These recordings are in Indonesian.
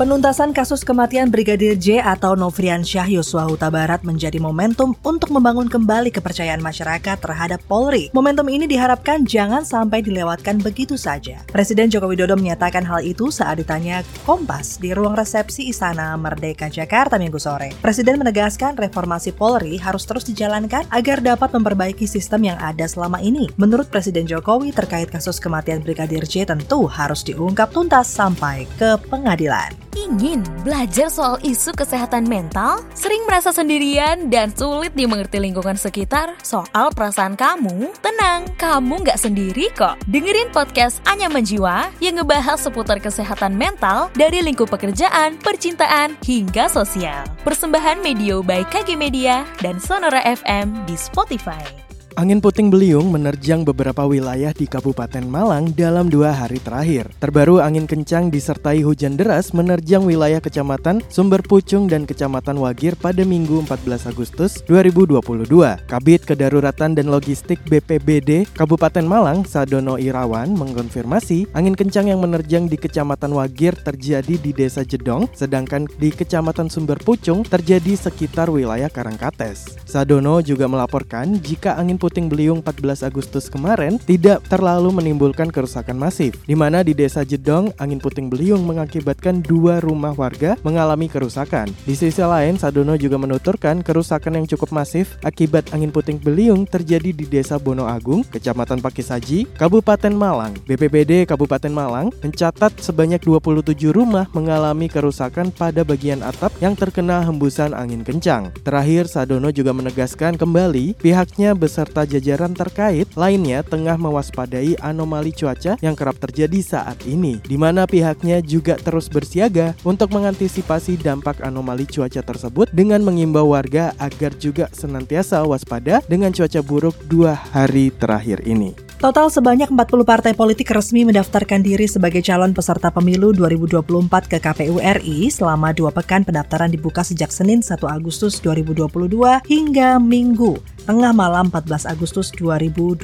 Penuntasan kasus kematian Brigadir J atau Novrian Syah Yosua Huta Barat menjadi momentum untuk membangun kembali kepercayaan masyarakat terhadap Polri. Momentum ini diharapkan jangan sampai dilewatkan begitu saja. Presiden Joko Widodo menyatakan hal itu saat ditanya Kompas di ruang resepsi Istana Merdeka Jakarta minggu sore. Presiden menegaskan reformasi Polri harus terus dijalankan agar dapat memperbaiki sistem yang ada selama ini. Menurut Presiden Jokowi terkait kasus kematian Brigadir J tentu harus diungkap tuntas sampai ke pengadilan. Ingin belajar soal isu kesehatan mental? Sering merasa sendirian dan sulit dimengerti lingkungan sekitar soal perasaan kamu? Tenang, kamu nggak sendiri kok. Dengerin podcast Anya Menjiwa yang ngebahas seputar kesehatan mental dari lingkup pekerjaan, percintaan, hingga sosial. Persembahan Medio by KG Media dan Sonora FM di Spotify. Angin puting beliung menerjang beberapa wilayah di Kabupaten Malang dalam dua hari terakhir. Terbaru angin kencang disertai hujan deras menerjang wilayah Kecamatan Sumber Pucung dan Kecamatan Wagir pada Minggu 14 Agustus 2022. Kabit Kedaruratan dan Logistik BPBD Kabupaten Malang, Sadono Irawan, mengkonfirmasi angin kencang yang menerjang di Kecamatan Wagir terjadi di Desa Jedong, sedangkan di Kecamatan Sumber Pucung terjadi sekitar wilayah Karangkates. Sadono juga melaporkan jika angin puting beliung 14 Agustus kemarin tidak terlalu menimbulkan kerusakan masif, di mana di desa Jedong angin puting beliung mengakibatkan dua rumah warga mengalami kerusakan. Di sisi lain, Sadono juga menuturkan kerusakan yang cukup masif akibat angin puting beliung terjadi di desa Bono Agung, Kecamatan Pakisaji, Kabupaten Malang. BPBD Kabupaten Malang mencatat sebanyak 27 rumah mengalami kerusakan pada bagian atap yang terkena hembusan angin kencang. Terakhir, Sadono juga menegaskan kembali pihaknya besar serta jajaran terkait lainnya tengah mewaspadai anomali cuaca yang kerap terjadi saat ini, di mana pihaknya juga terus bersiaga untuk mengantisipasi dampak anomali cuaca tersebut dengan mengimbau warga agar juga senantiasa waspada dengan cuaca buruk dua hari terakhir ini. Total sebanyak 40 partai politik resmi mendaftarkan diri sebagai calon peserta pemilu 2024 ke KPU RI selama dua pekan pendaftaran dibuka sejak Senin 1 Agustus 2022 hingga Minggu tengah malam 14 Agustus 2022.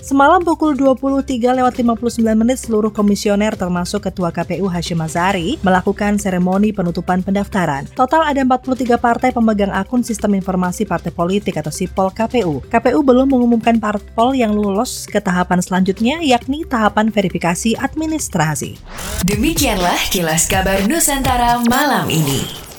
Semalam pukul 23 lewat 59 menit seluruh komisioner termasuk Ketua KPU Hashim Azari melakukan seremoni penutupan pendaftaran. Total ada 43 partai pemegang akun sistem informasi partai politik atau SIPOL KPU. KPU belum mengumumkan parpol yang lolos ke tahapan selanjutnya yakni tahapan verifikasi administrasi. Demikianlah kilas kabar Nusantara malam ini.